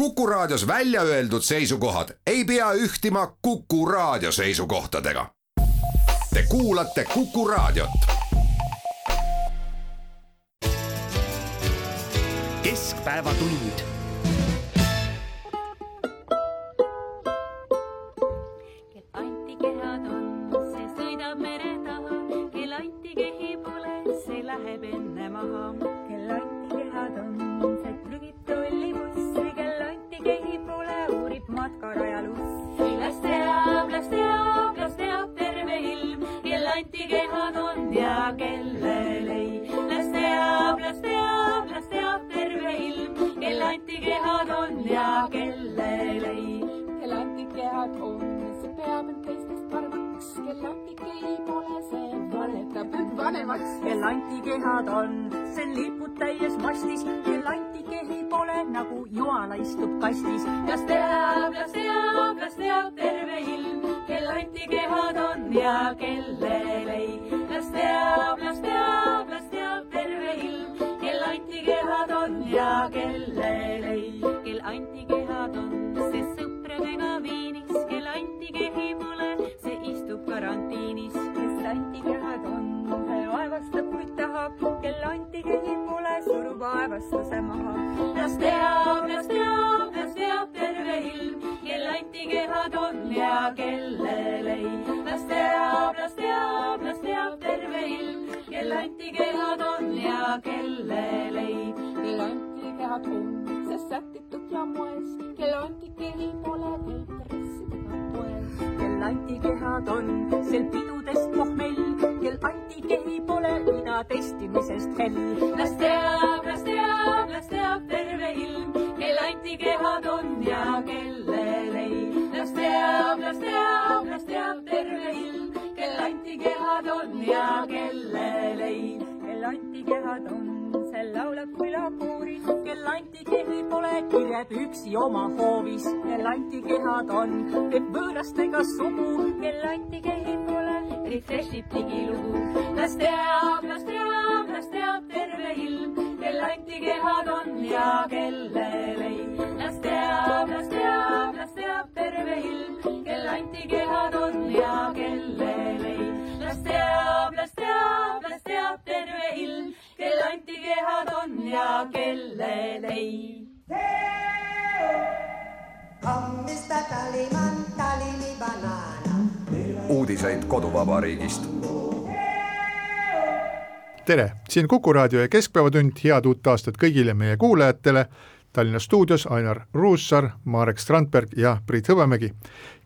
Kuku Raadios välja öeldud seisukohad ei pea ühtima Kuku Raadio seisukohtadega. Te kuulate Kuku Raadiot. keskpäevatund kel antikehad on, see sõidab mere taha, kel antikehi pole, see läheb enne maha. kel antikehad on, kel antikehad on ja kellel ei. las teab, las teab, las teab terve ilm, kel antikehad on ja kellel ei. kel antikehad on, see peab end teistest paremaks, kel antikehi pole, see valetab end vanemaks. kel antikehad on, see lipud täies mastis, kel antikehi pole nagu Juala istub kastis. las teab, las teab, las teab terve ilm, kel antikehad on ja kellel ei. las teab, las teab, las teab terve ilm, kel antikehad on ja kellel ei. kel antikehad on, see sõpradega viinis, kel antikehi pole, see istub karantiinis. kes antikehad on, see vaevastab, kuid tahab, kel antikehi pole, surub vaevastuse maha. las teab, las teab, ja kellel ei. las teab, las teab, las teab terve ilm, kel antikehad on ja kellel ei. kel antikehad on, see sätitud ja moes, kel antikehi pole, käib dressidega poes. kel antikehad on, sel pidudest pohmell, kel antikehi pole, ida testimisest hell. las teab, las teab, las teab terve ilm, kel antikehad on ja kellel ei. Teab, las teab, las teab terve ilm, kel antikehad on ja kellel ei. kel antikehad on, see laulab külakooris, kel antikehi pole, kirjab üksi oma hoovis. kel antikehad on, teeb võõrastega sugu, kel antikehi pole, refreshib digilugu. las teab, las teab, las teab terve ilm, kel antikehad on ja kellel ei. Las teab, las teab, las teab terve ilm, kel antikehad on ja kellel ei. las teab, las teab, las teab terve ilm, kel antikehad on ja kellel ei. Hommista Taliman, Tallinni banaana. uudiseid koduvabariigist. tere, siin Kuku raadio ja Keskpäevatund, head uut aastat kõigile meie kuulajatele. Tallinna stuudios Ainar Ruussaar, Marek Strandberg ja Priit Hõbemägi.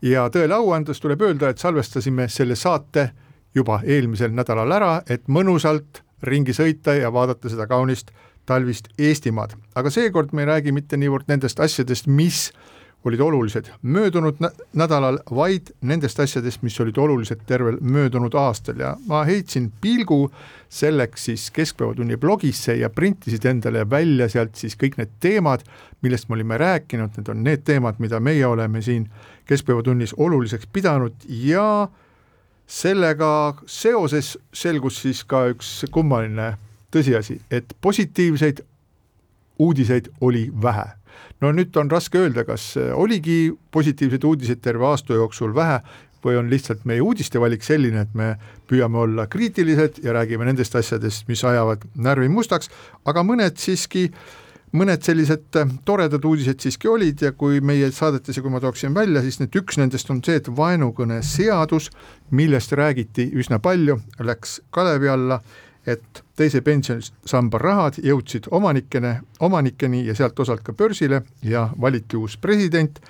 ja tõele au andes tuleb öelda, et salvestasime selle saate juba eelmisel nädalal ära, et mõnusalt ringi sõita ja vaadata seda kaunist talvist Eestimaad. aga seekord me ei räägi mitte niivõrd nendest asjadest, mis olid olulised möödunud nä nädalal, vaid nendest asjadest, mis olid olulised tervel möödunud aastal. Ja ma heitsin pilgu selleks siis Keskpäevatunni blogisse ja printisid endale välja sealt siis kõik need teemad, millest me olime rääkinud, need on need teemad, mida meie oleme siin Keskpäevatunnis oluliseks pidanud ja sellega seoses selgus siis ka üks kummaline tõsiasi, et positiivseid uudiseid oli vähe no nüüd on raske öelda, kas oligi positiivseid uudiseid terve aasta jooksul vähe või on lihtsalt meie uudistevalik selline, et me püüame olla kriitilised ja räägime nendest asjadest, mis ajavad närvi mustaks, aga mõned siiski mõned sellised toredad uudised siiski olid ja kui meie saadetes ja kui ma tooksin välja, siis need üks nendest on see, et vaenukõne seadus, millest räägiti üsna palju, läks kalevi alla et teise pensionisamba rahad jõudsid omanikene, omanikeni ja sealt osalt ka börsile ja valiti uus president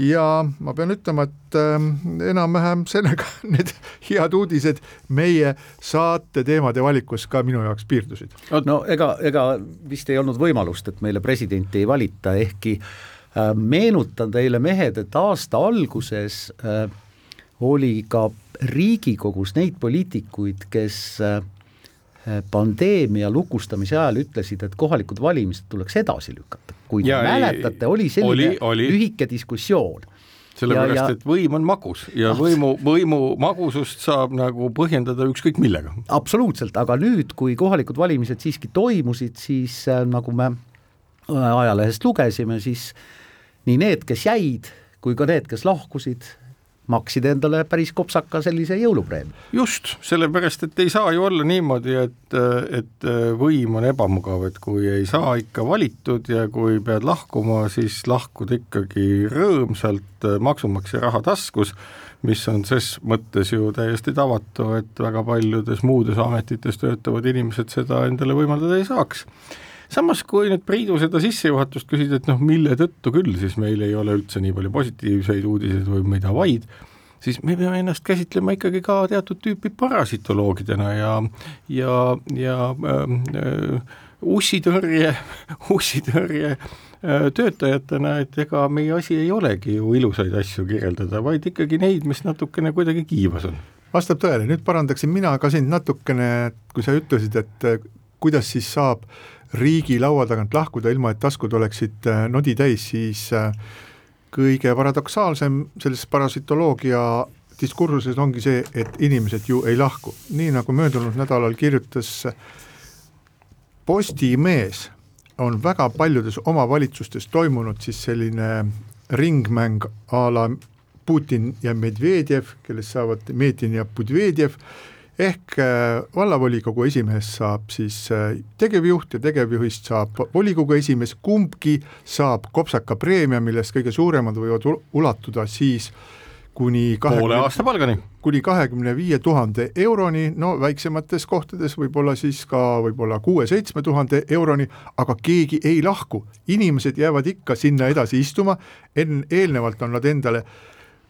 ja ma pean ütlema, et äh, enam-vähem sellega need head uudised meie saate teemade valikus ka minu jaoks piirdusid. no ega, ega vist ei olnud võimalust, et meile presidenti ei valita, ehkki äh, meenutan teile, mehed, et aasta alguses äh, oli ka Riigikogus neid poliitikuid, kes äh, pandeemia lukustamise ajal ütlesid, et kohalikud valimised tuleks edasi lükata. kui te mäletate, oli selline oli, oli. lühike diskussioon. sellepärast, et võim on magus ja võimu, võimu magusust saab nagu põhjendada ükskõik millega. absoluutselt, aga nüüd, kui kohalikud valimised siiski toimusid, siis äh, nagu me äh, ajalehest lugesime, siis nii need, kes jäid, kui ka need, kes lahkusid, maksid endale päris kopsaka sellise jõulupreemia. just, sellepärast et ei saa ju olla niimoodi, et, et võim on ebamugav, et kui ei saa ikka valitud ja kui pead lahkuma, siis lahkud ikkagi rõõmsalt maksumaksja raha taskus, mis on ses mõttes ju täiesti tavatu, et väga paljudes muudes ametites töötavad inimesed seda endale võimaldada ei saaks samas, kui nüüd Priidu seda sissejuhatust küsida, et noh, mille tõttu küll siis meil ei ole üldse nii palju positiivseid uudiseid või tea, vaid, siis me peame ennast käsitlema ikkagi ka teatud tüüpi parasitoloogidena ja, ja, ja ähm, äh, ussitõrje, ussitõrje äh, töötajatena, et ega meie asi ei olegi ju ilusaid asju kirjeldada, vaid ikkagi neid, mis natukene kuidagi kiivas on. Vastab tõele, nüüd parandaksin mina ka sind natukene, kui sa ütlesid, et äh, kuidas siis saab riigi laua tagant lahkuda, ilma et taskud oleksid äh, nodi täis, siis äh, kõige paradoksaalsem selles parasitoloogia diskursuses ongi see, et inimesed ju ei lahku, nii nagu möödunud nädalal kirjutas Postimees, on väga paljudes omavalitsustes toimunud siis selline ringmäng a la Putin ja Medvedjev, kellest saavad Medin ja Budvedjev ehk äh, vallavolikogu esimees saab siis äh, tegevjuht ja tegevjuhist saab volikogu esimees, kumbki saab kopsaka preemia, millest kõige suuremad võivad ulatuda siis kuni poole aasta palgani. kuni kahekümne viie tuhande euroni, no väiksemates kohtades võib-olla siis ka võib-olla kuue-seitsme tuhande euroni, aga keegi ei lahku, inimesed jäävad ikka sinna edasi istuma, enne, eelnevalt on nad endale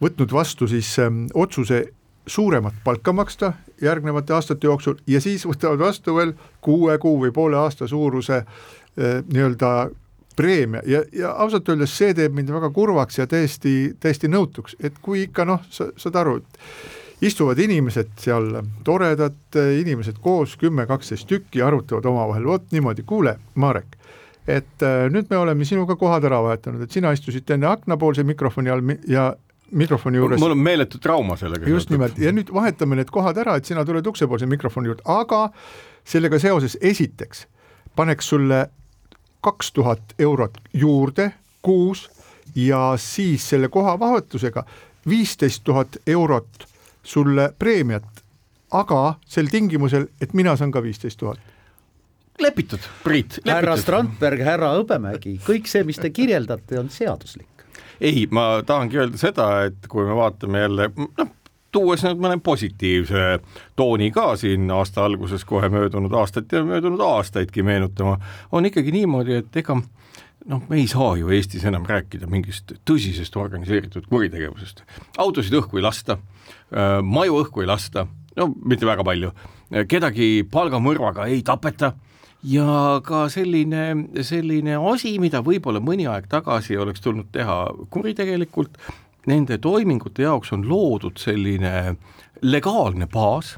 võtnud vastu siis ähm, otsuse suuremat palka maksta järgnevate aastate jooksul ja siis võtavad vastu veel kuue kuu või poole aasta suuruse eh, nii-öelda preemia. Ja, ja ausalt öeldes see teeb mind väga kurvaks ja täiesti, täiesti nõutuks, et kui ikka noh, sa saad aru, et istuvad inimesed seal, toredad inimesed koos, kümme, kaksteist tükki, arutavad omavahel, vot niimoodi, kuule, Marek, et äh, nüüd me oleme sinuga kohad ära vahetanud, et sina istusid enne aknapoolse mikrofoni all ja mikrofoni juures. mul on meeletu trauma sellega. just nimelt ja nüüd vahetame need kohad ära, et sina tuled uksepoolse mikrofoni juurde, aga sellega seoses esiteks paneks sulle kaks tuhat eurot juurde kuus ja siis selle kohavahetusega viisteist tuhat eurot sulle preemiat, aga sel tingimusel, et mina saan ka viisteist tuhat lepitud, Priit. härra Strandberg, härra Hõbemägi, kõik see, mis te kirjeldate, on seaduslik ei, ma tahangi öelda seda, et kui me vaatame jälle noh, tuues nüüd mõne positiivse tooni ka siin aasta alguses kohe möödunud aastat ja möödunud aastaidki meenutama, on ikkagi niimoodi, et ega noh, me ei saa ju Eestis enam rääkida mingist tõsisest organiseeritud kuritegevusest. autosid õhku ei lasta, äh, maju õhku ei lasta, no mitte väga palju, kedagi palgamõrvaga ei tapeta ja ka selline, selline asi, mida võib-olla mõni aeg tagasi oleks tulnud teha kuritegelikult, nende toimingute jaoks on loodud selline legaalne baas,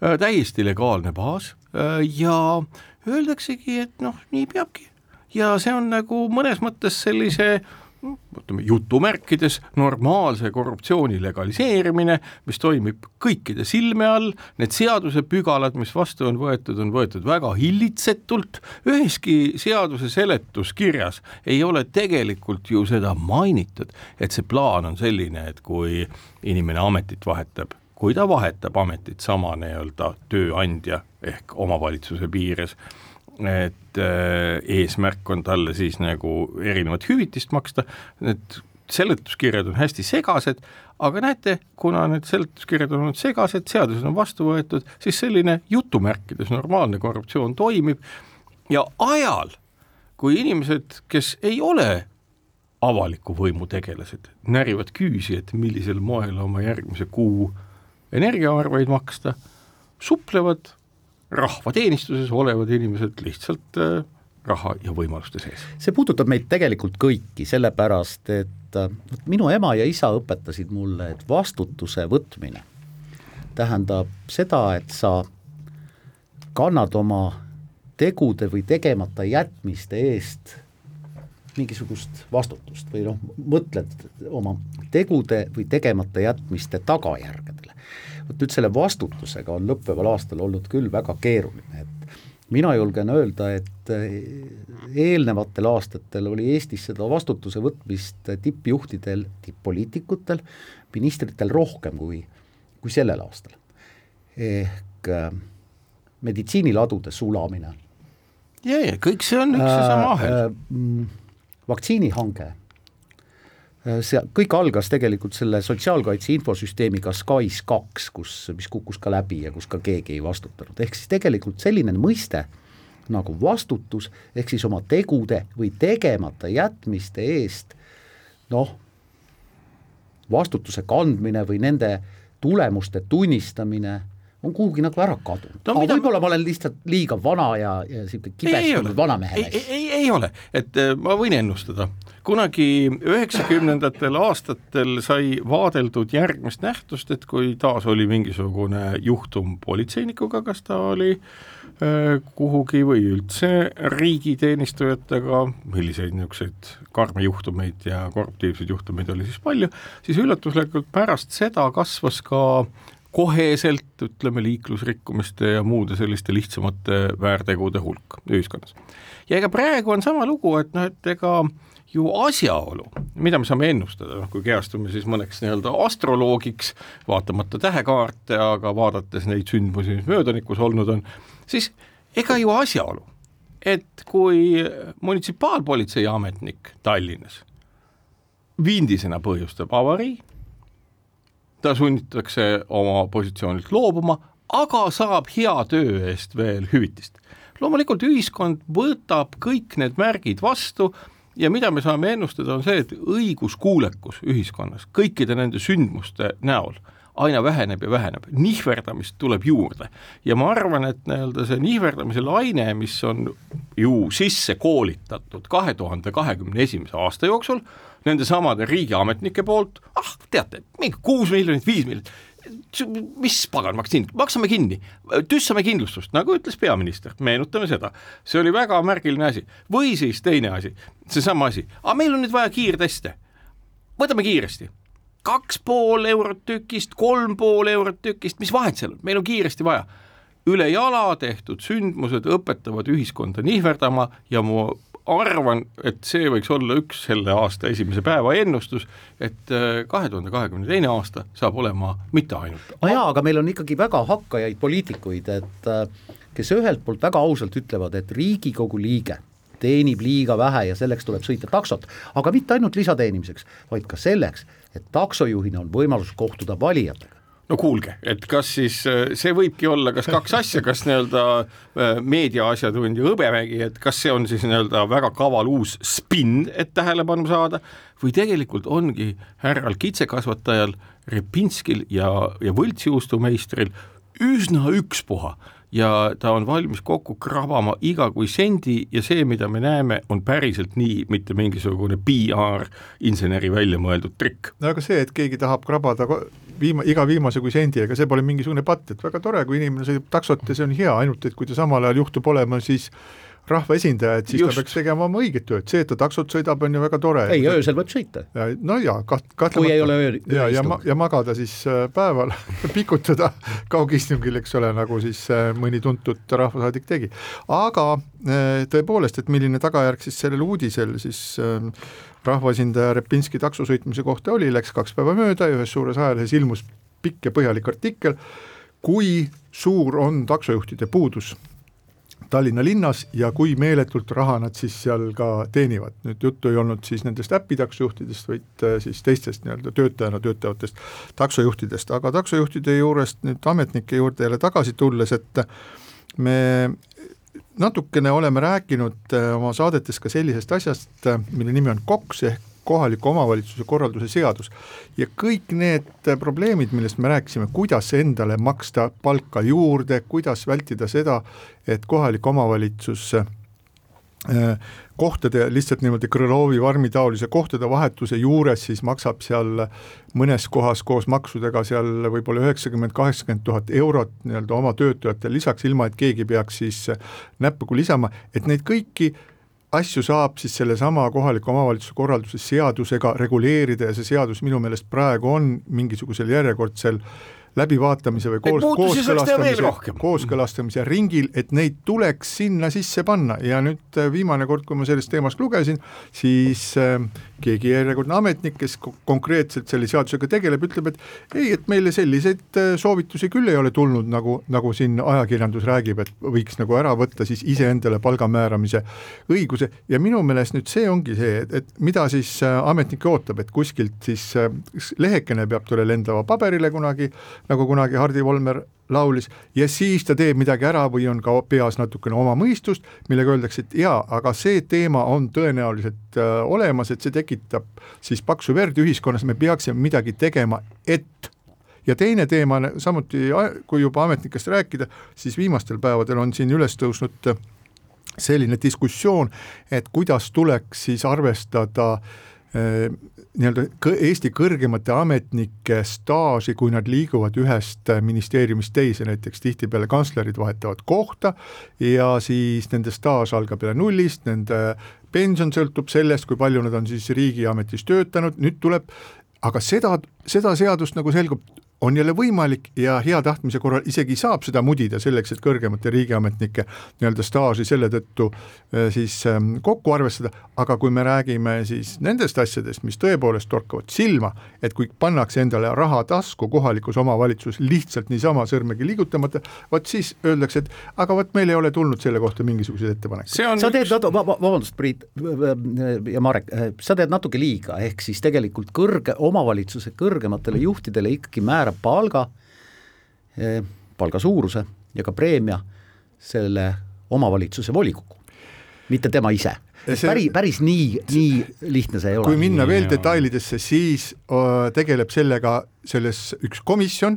äh, täiesti legaalne baas äh, ja öeldaksegi, et noh, nii peabki. ja see on nagu mõnes mõttes sellise äh, ütleme jutumärkides normaalse korruptsiooni legaliseerimine, mis toimib kõikide silme all, need seadusepügalad, mis vastu on võetud, on võetud väga hillitsetult, üheski seaduse seletuskirjas ei ole tegelikult ju seda mainitud, et see plaan on selline, et kui inimene ametit vahetab, kui ta vahetab ametit sama nii-öelda tööandja ehk omavalitsuse piires, et äh, eesmärk on talle siis nagu erinevat hüvitist maksta, need seletuskirjad on hästi segased, aga näete, kuna need seletuskirjad on olnud segased, seadused on vastu võetud, siis selline jutumärkides normaalne korruptsioon toimib. Ja ajal, kui inimesed, kes ei ole avaliku võimu tegelased, närivad küüsi, et millisel moel oma järgmise kuu energiaarveid maksta, suplevad rahvateenistuses olevad inimesed lihtsalt äh, raha ja võimaluste sees. see puudutab meid tegelikult kõiki, sellepärast et äh, minu ema ja isa õpetasid mulle, et vastutuse võtmine tähendab seda, et sa kannad oma tegude või tegemata jätmiste eest mingisugust vastutust või noh, mõtled oma tegude või tegemata jätmiste tagajärgedele vot nüüd selle vastutusega on lõppeval aastal olnud küll väga keeruline, et mina julgen öelda, et eelnevatel aastatel oli Eestis seda vastutuse võtmist tippjuhtidel, tipp-poliitikutel, ministritel rohkem kui, kui sellel aastal. ehk äh, meditsiiniladude sulamine. ja, ja kõik see on üks ja sama ahel äh,. Äh, vaktsiinihange Äh, see kõik algas tegelikult selle sotsiaalkaitse infosüsteemiga SKAIS kaks, kus, mis kukkus ka läbi ja kus ka keegi ei vastutanud, ehk siis tegelikult selline mõiste nagu vastutus, ehk siis oma tegude või tegemata jätmiste eest noh, vastutuse kandmine või nende tulemuste tunnistamine on kuhugi nagu ära kadunud no,. aga mida... võib-olla ma olen lihtsalt liiga vana ja, ja niisugune kibestunud vanamehe. ei, ei, ei ole, et äh, ma võin ennustada kunagi üheksakümnendatel aastatel sai vaadeldud järgmist nähtust, et kui taas oli mingisugune juhtum politseinikuga, kas ta oli äh, kuhugi või üldse riigiteenistujatega, milliseid niisuguseid karme juhtumeid ja korruptiivseid juhtumeid oli siis palju, siis üllatuslikult pärast seda kasvas ka koheselt, ütleme, liiklusrikkumiste ja muude selliste lihtsamate väärtegude hulk ühiskonnas. ja ega praegu on sama lugu, et noh, et ega äh, ju asjaolu, mida me saame ennustada, noh kui kehastume siis mõneks nii-öelda astroloogiks, vaatamata tähekaarte, aga vaadates neid sündmusi, mis möödanikus olnud on, siis ega ju asjaolu, et kui munitsipaalpolitsei ametnik Tallinnas vindisena põhjustab avarii, ta sunnitakse oma positsioonilt loobuma, aga saab hea töö eest veel hüvitist. loomulikult ühiskond võtab kõik need märgid vastu ja mida me saame ennustada, on see, et õiguskuulekus ühiskonnas kõikide nende sündmuste näol aina väheneb ja väheneb, nihverdamist tuleb juurde. ja ma arvan, et nii-öelda see nihverdamise laine, mis on ju sisse koolitatud kahe tuhande kahekümne esimese aasta jooksul, nende samade riigiametnike poolt, ah teate, mingi kuus miljonit, viis miljonit, mis pagan vaktsiin, maksame kinni, tüssame kindlustust, nagu ütles peaminister, meenutame seda, see oli väga märgiline asi. või siis teine asi, seesama asi, aga meil on nüüd vaja kiirteste, võtame kiiresti, kaks pool eurot tükist, kolm pool eurot tükist, mis vahet seal on, meil on kiiresti vaja. Üle jala tehtud sündmused õpetavad ühiskonda nihverdama ja mu arvan, et see võiks olla üks selle aasta esimese päeva ennustus, et äh, kahe tuhande kahekümne teine aasta saab olema mitte ainult no jaa, aga meil on ikkagi väga hakkajaid poliitikuid, et äh, kes ühelt poolt väga ausalt ütlevad, et Riigikogu liige teenib liiga vähe ja selleks tuleb sõita taksot, aga mitte ainult lisateenimiseks, vaid ka selleks, et taksojuhina on võimalus kohtuda valijatega no kuulge, et kas siis äh, see võibki olla kas kaks asja, kas nii-öelda äh, meediaasjatundja Hõbemägi, et kas see on siis nii-öelda väga kaval uus spinn, et tähelepanu saada, või tegelikult ongi härral kitsekasvatajal Repinskil ja, ja võltsjuustumeistril üsna ükspuha ja ta on valmis kokku krabama iga kui sendi ja see, mida me näeme, on päriselt nii, mitte mingisugune PR inseneri välja mõeldud trikk. no aga see, et keegi tahab krabada viima-, iga viimase kui sendi, ega see pole mingisugune patt, et väga tore, kui inimene sõidab taksot ja see on hea, ainult et kui ta samal ajal juhtub olema siis rahvaesindaja, et siis Just. ta peaks tegema oma õiget tööd, see, et ta taksot sõidab, on ju väga tore. ei, öösel võib sõita. no jaa, kaht-, kahtlemata. kui ei ole öö, ja, ja, ma, ja magada siis äh, päeval pikutada kaugistungil, eks ole, nagu siis äh, mõni tuntud rahvasaadik tegi. aga äh, tõepoolest, et milline tagajärg siis sellel uudisel siis äh, rahvaesindaja Repinski taksosõitmise kohta oli, läks kaks päeva mööda ja ühes suures ajalehes ilmus pikk ja põhjalik artikkel, kui suur on taksojuhtide puudus Tallinna linnas ja kui meeletult raha nad siis seal ka teenivad. nüüd juttu ei olnud siis nendest äpitaksojuhtidest, vaid äh, siis teistest nii-öelda töötajana töötavatest taksojuhtidest, aga taksojuhtide juurest nüüd ametnike juurde jälle tagasi tulles, et me natukene oleme rääkinud äh, oma saadetes ka sellisest asjast, äh, mille nimi on KOKS ehk kohaliku omavalitsuse korralduse seadus. ja kõik need äh, probleemid, millest me rääkisime, kuidas endale maksta palka juurde, kuidas vältida seda, et kohalik omavalitsus kohtade lihtsalt niimoodi Krõlovi farmi taolise kohtade vahetuse juures siis maksab seal mõnes kohas koos maksudega seal võib-olla üheksakümmend, kaheksakümmend tuhat eurot nii-öelda oma töötajatele lisaks, ilma et keegi peaks siis näppugi lisama, et neid kõiki asju saab siis sellesama kohaliku omavalitsuse korralduse seadusega reguleerida ja see seadus minu meelest praegu on mingisugusel järjekordsel läbivaatamise või koos, kooskõlastamise, kooskõlastamise ringil, et neid tuleks sinna sisse panna. Ja nüüd äh, viimane kord, kui ma sellest teemast lugesin, siis äh, keegi järjekordne ametnik, kes ko- konkreetselt selle seadusega tegeleb, ütleb, et ei, et meile selliseid äh, soovitusi küll ei ole tulnud, nagu, nagu siin ajakirjandus räägib, et võiks nagu ära võtta siis iseendale palga määramise õiguse. Ja minu meelest nüüd see ongi see, et, et mida siis äh, ametnik ootab, et kuskilt siis äh, lehekene peab talle lendama paberile kunagi, nagu kunagi Hardi Volmer laulis ja siis ta teeb midagi ära või on ka peas natukene oma mõistust, millega öeldakse, et jaa, aga see teema on tõenäoliselt äh, olemas, et see tekitab siis paksu verd ühiskonnas, me peaksime midagi tegema, et. Ja teine teema on samuti, kui juba ametnikest rääkida, siis viimastel päevadel on siin üles tõusnud äh, selline diskussioon, et kuidas tuleks siis arvestada eh, nii-öelda Eesti kõrgemate ametnike staaži, kui nad liiguvad ühest äh, ministeeriumist teise, näiteks tihtipeale kantslerid vahetavad kohta ja siis nende staaž algab jälle nullist, nende pension sõltub sellest, kui palju nad on siis riigiametis töötanud, nüüd tuleb aga seda, seda seadust nagu selgub, on jälle võimalik ja hea tahtmise korral isegi saab seda mudida selleks, et kõrgemate riigiametnike nii-öelda staaži selle tõttu eh, siis ähm, kokku arvestada, aga kui me räägime siis nendest asjadest, mis tõepoolest torkavad silma, et kui pannakse endale raha tasku kohalikus omavalitsuses lihtsalt niisama sõrmegi liigutamata, vot siis öeldakse, et aga vot meil ei ole tulnud selle kohta mingisuguseid ettepanekuid. sa teed üks, vabandust, Priit ja Marek, sa teed natuke liiga, ehk siis tegelikult kõrge, omavalitsuse kõrgematele juhtidele ikkagi määrab palga, palga suuruse ja ka preemia selle omavalitsuse volikogu, mitte tema ise. See- päris, päris nii, nii lihtne see ei ole. kui minna veel detailidesse, siis tegeleb sellega selles üks komisjon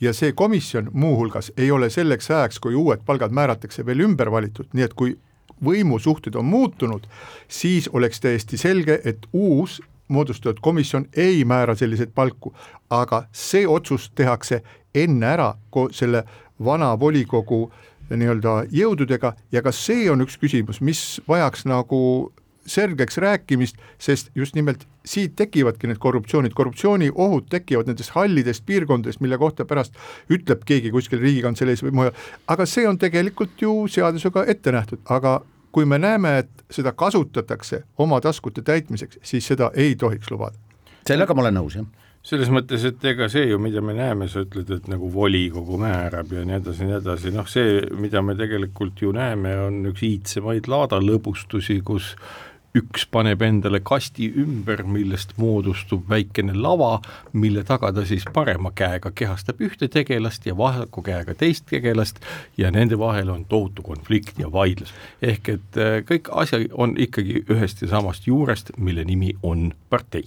ja see komisjon muuhulgas ei ole selleks ajaks, kui uued palgad määratakse, veel ümber valitud, nii et kui võimusuhted on muutunud, siis oleks täiesti selge, et uus moodustatud komisjon ei määra selliseid palku, aga see otsus tehakse enne ära selle vana volikogu nii-öelda jõududega. Ja ka see on üks küsimus, mis vajaks nagu selgeks rääkimist, sest just nimelt siit tekivadki need korruptsioonid, korruptsiooniohud tekivad nendest hallidest piirkondadest, mille kohta pärast ütleb keegi kuskil Riigikantseleis või mujal, aga see on tegelikult ju seadusega ette nähtud, aga kui me näeme, et seda kasutatakse oma taskute täitmiseks, siis seda ei tohiks lubada. sellega ma olen nõus, jah. selles mõttes, et ega see ju, mida me näeme, sa ütled, et nagu volikogu määrab ja nii edasi ja nii edasi, noh see, mida me tegelikult ju näeme, on üks iidsemaid laadalõbustusi, kus üks paneb endale kasti ümber, millest moodustub väikene lava, mille taga ta siis parema käega kehastab ühte tegelast ja vasaku käega teist tegelast ja nende vahel on tohutu konflikt ja vaidlus. ehk et äh, kõik asi on ikkagi ühest ja samast juurest, mille nimi on partei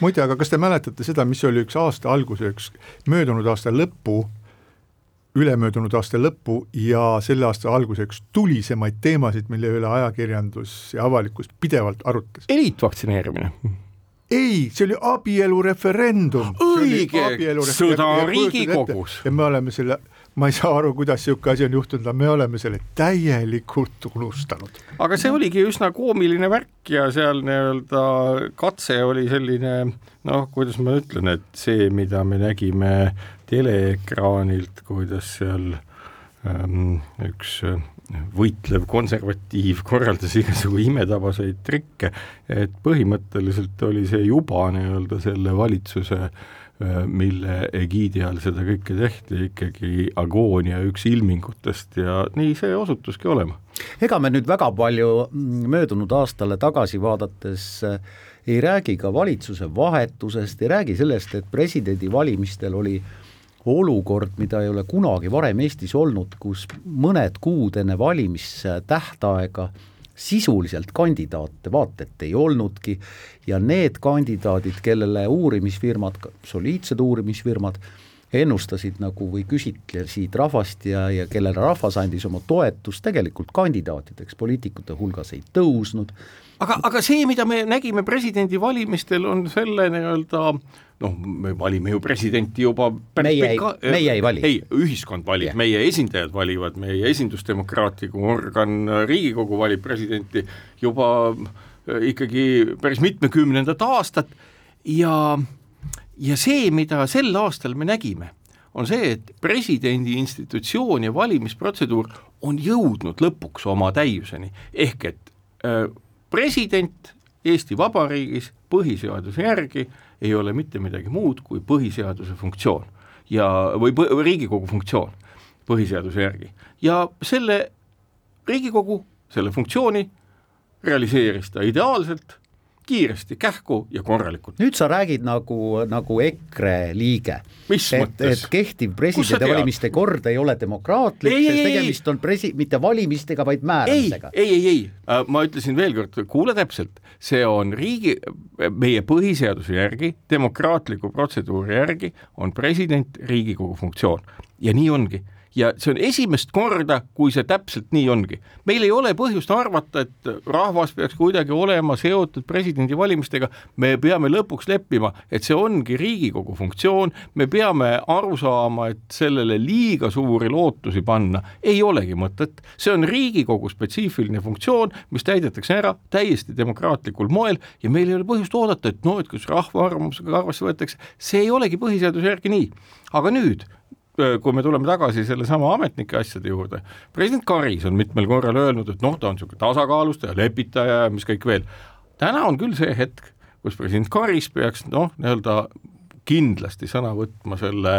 muide, aga kas te mäletate seda, mis oli üks aasta alguse, üks möödunud aasta lõpu, ülemöödunud aasta lõpu ja selle aasta alguse üks tulisemaid teemasid, mille üle ajakirjandus ja avalikkus pidevalt arutles? eliitvaktsineerimine ei, see oli abielureferendum. Õige, sõda Riigikogus. ja me oleme selle, ma ei saa aru, kuidas niisugune asi on juhtunud, aga me oleme selle täielikult unustanud. aga see oligi üsna koomiline värk ja seal nii-öelda katse oli selline noh, kuidas ma ütlen, et see, mida me nägime teleekraanilt, kuidas seal ähm, üks äh, võitlev konservatiiv korraldas igasugu imetabaseid trikke, et põhimõtteliselt oli see juba nii-öelda selle valitsuse äh, mille egiidi all seda kõike tehti, ikkagi agoonia üks ilmingutest ja nii see osutuski olema. ega me nüüd väga palju mm, möödunud aastale tagasi vaadates äh, ei räägi ka valitsuse vahetusest, ei räägi sellest, et presidendivalimistel oli olukord, mida ei ole kunagi varem Eestis olnud, kus mõned kuud enne valimistähtaega sisuliselt kandidaate vaata et ei olnudki ja need kandidaadid, kellele uurimisfirmad, soliidsed uurimisfirmad, ennustasid nagu või küsitlesid rahvast ja, ja kellele rahvas andis oma toetust, tegelikult kandidaatideks poliitikute hulgas ei tõusnud. aga, aga see, mida me nägime presidendivalimistel, on selle nii-öelda noh, me valime ju presidenti juba Meie ei- meie ei vali. ei, ühiskond valib yeah., meie esindajad valivad, meie esindusdemokraatliku organ Riigikogu valib presidenti juba äh, ikkagi päris mitmekümnendat aastat ja, ja see, mida sel aastal me nägime, on see, et presidendi institutsioon ja valimisprotseduur on jõudnud lõpuks oma täiuseni, ehk et äh, president Eesti Vabariigis põhiseaduse järgi ei ole mitte midagi muud kui põhiseaduse funktsioon ja, või, või Riigikogu funktsioon põhiseaduse järgi. Ja selle Riigikogu, selle funktsiooni realiseeris ta ideaalselt, kiiresti, kähku ja korralikult. nüüd sa räägid nagu, nagu EKRE liige. Et, et kehtiv presidendivalimiste kord ei ole demokraatlik, Ei, ei, sest ei, tegemist on presi-, mitte valimistega, vaid ei, määramisega. ei, ei, ei, ma ütlesin veel kord, kuule täpselt, see on riigi, meie põhiseaduse järgi, demokraatliku protseduuri järgi on president Riigikogu funktsioon. Ja nii ongi ja see on esimest korda, kui see täpselt nii ongi. meil ei ole põhjust arvata, et rahvas peaks kuidagi olema seotud presidendivalimistega, me peame lõpuks leppima, et see ongi Riigikogu funktsioon, me peame aru saama, et sellele liiga suuri lootusi panna ei olegi mõtet, see on Riigikogu spetsiifiline funktsioon, mis täidetakse ära täiesti demokraatlikul moel ja meil ei ole põhjust oodata, et noh, et kas rahva arvamusega arvesse võetakse, see ei olegi põhiseaduse järgi nii. aga nüüd kui me tuleme tagasi sellesama ametnike asjade juurde, president Karis on mitmel korral öelnud, et noh, ta on niisugune tasakaalustaja, lepitaja ja mis kõik veel. täna on küll see hetk, kus president Karis peaks noh, nii-öelda kindlasti sõna võtma selle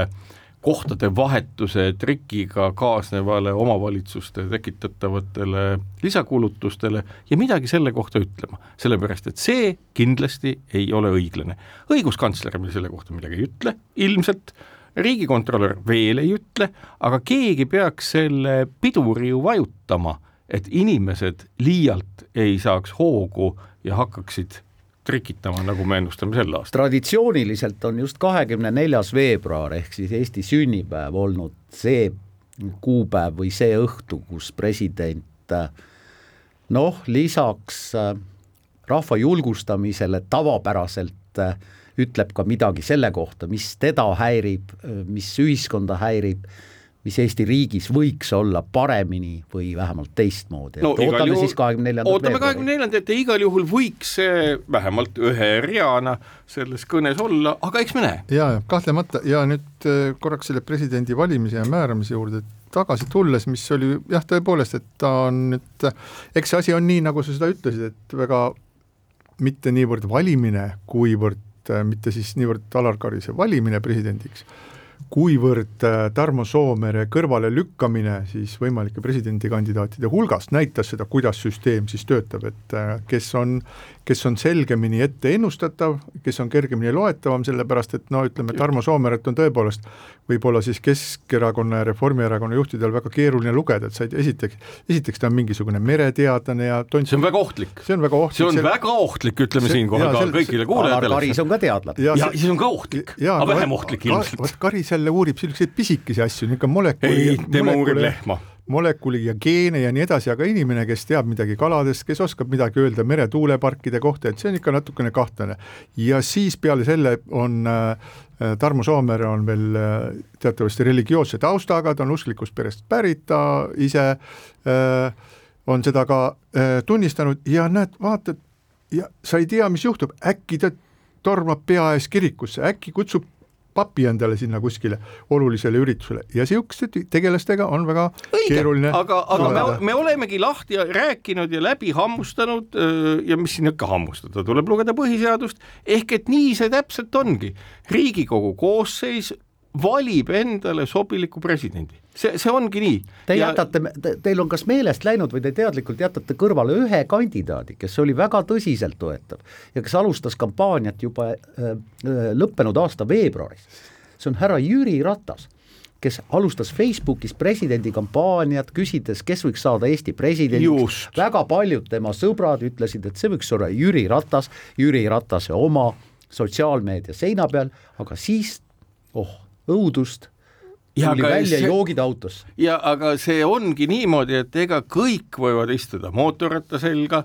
kohtade vahetuse trikiga kaasnevale omavalitsuste tekitatavatele lisakulutustele ja midagi selle kohta ütlema, sellepärast et see kindlasti ei ole õiglane. õiguskantsler meil selle kohta midagi ei ütle, ilmselt riigikontrolör veel ei ütle, aga keegi peaks selle piduri ju vajutama, et inimesed liialt ei saaks hoogu ja hakkaksid trikitama, nagu me ennustame sel aastal. traditsiooniliselt on just kahekümne neljas veebruar ehk siis Eesti sünnipäev olnud see kuupäev või see õhtu, kus president noh, lisaks äh, rahva julgustamisele tavapäraselt äh, ütleb ka midagi selle kohta, mis teda häirib, mis ühiskonda häirib, mis Eesti riigis võiks olla paremini või vähemalt teistmoodi. No, et ootame juhul, siis kahekümne neljandat ootame kahekümne neljandat ja igal juhul võiks see vähemalt ühe reana selles kõnes olla, aga eks me näe. ja, ja kahtlemata. Ja nüüd äh, korraks selle presidendi valimise ja määramise juurde tagasi tulles, mis oli jah, tõepoolest, et ta on nüüd, eks see asi on nii, nagu sa seda ütlesid, et väga mitte niivõrd valimine, kuivõrd äh, mitte siis niivõrd Alar Karise valimine presidendiks, kuivõrd äh, Tarmo Soomere kõrvalelükkamine siis võimalike presidendikandidaatide hulgast näitas seda, kuidas süsteem siis töötab, et äh, kes on, kes on selgemini ette ennustatav, kes on kergemini loetavam, sellepärast et no ütleme, Tarmo Soomeret on tõepoolest võib-olla siis Keskerakonna ja Reformierakonna juhtidel väga keeruline lugeda, et sa ei, esiteks, esiteks ta on mingisugune mereteadlane ja tont-. see on väga ohtlik. see on väga ohtlik. see on selle... väga ohtlik, ütleme siinkohal ka kõigile kuulajatele. Karis on ka teadlane. ja, ja see on ka ohtlik, aga vähem ohtlik ilmselt. vot Karis jälle uurib selliseid pisikesi asju, niisugune molekuli. ei, tema uurib lehma molekuli ja geene ja nii edasi, aga inimene, kes teab midagi kaladest, kes oskab midagi öelda meretuuleparkide kohta, et see on ikka natukene kahtlane. ja siis peale selle on äh, Tarmo Soomere on veel äh, teatavasti religioosse taustaga, ta on usklikust perest pärit, ta ise äh, on seda ka äh, tunnistanud ja näed, vaatad ja sa ei tea, mis juhtub, äkki ta tormab pea ees kirikusse, äkki kutsub papi endale sinna kuskile olulisele üritusele. Ja niisuguste tegelastega on väga Õige, keeruline aga, aga me, me olemegi lahti rääkinud ja läbi hammustanud ja mis siin ikka hammustada, tuleb lugeda põhiseadust, ehk et nii see täpselt ongi. riigikogu koosseis valib endale sobiliku presidendi, see, see ongi nii. Te ja... jätate te,, teil on kas meelest läinud või te teadlikult jätate kõrvale ühe kandidaadi, kes oli väga tõsiseltvõetav ja kes alustas kampaaniat juba äh, lõppenud aasta veebruaris. see on härra Jüri Ratas kes alustas Facebookis presidendi kampaaniat, küsides, kes võiks saada Eesti presidendiks, väga paljud tema sõbrad ütlesid, et see võiks olla Jüri Ratas, Jüri Ratase oma sotsiaalmeedia seina peal, aga siis oh, õudust ja tuli välja see, joogid autosse. ja aga see ongi niimoodi, et ega kõik võivad istuda mootorratta selga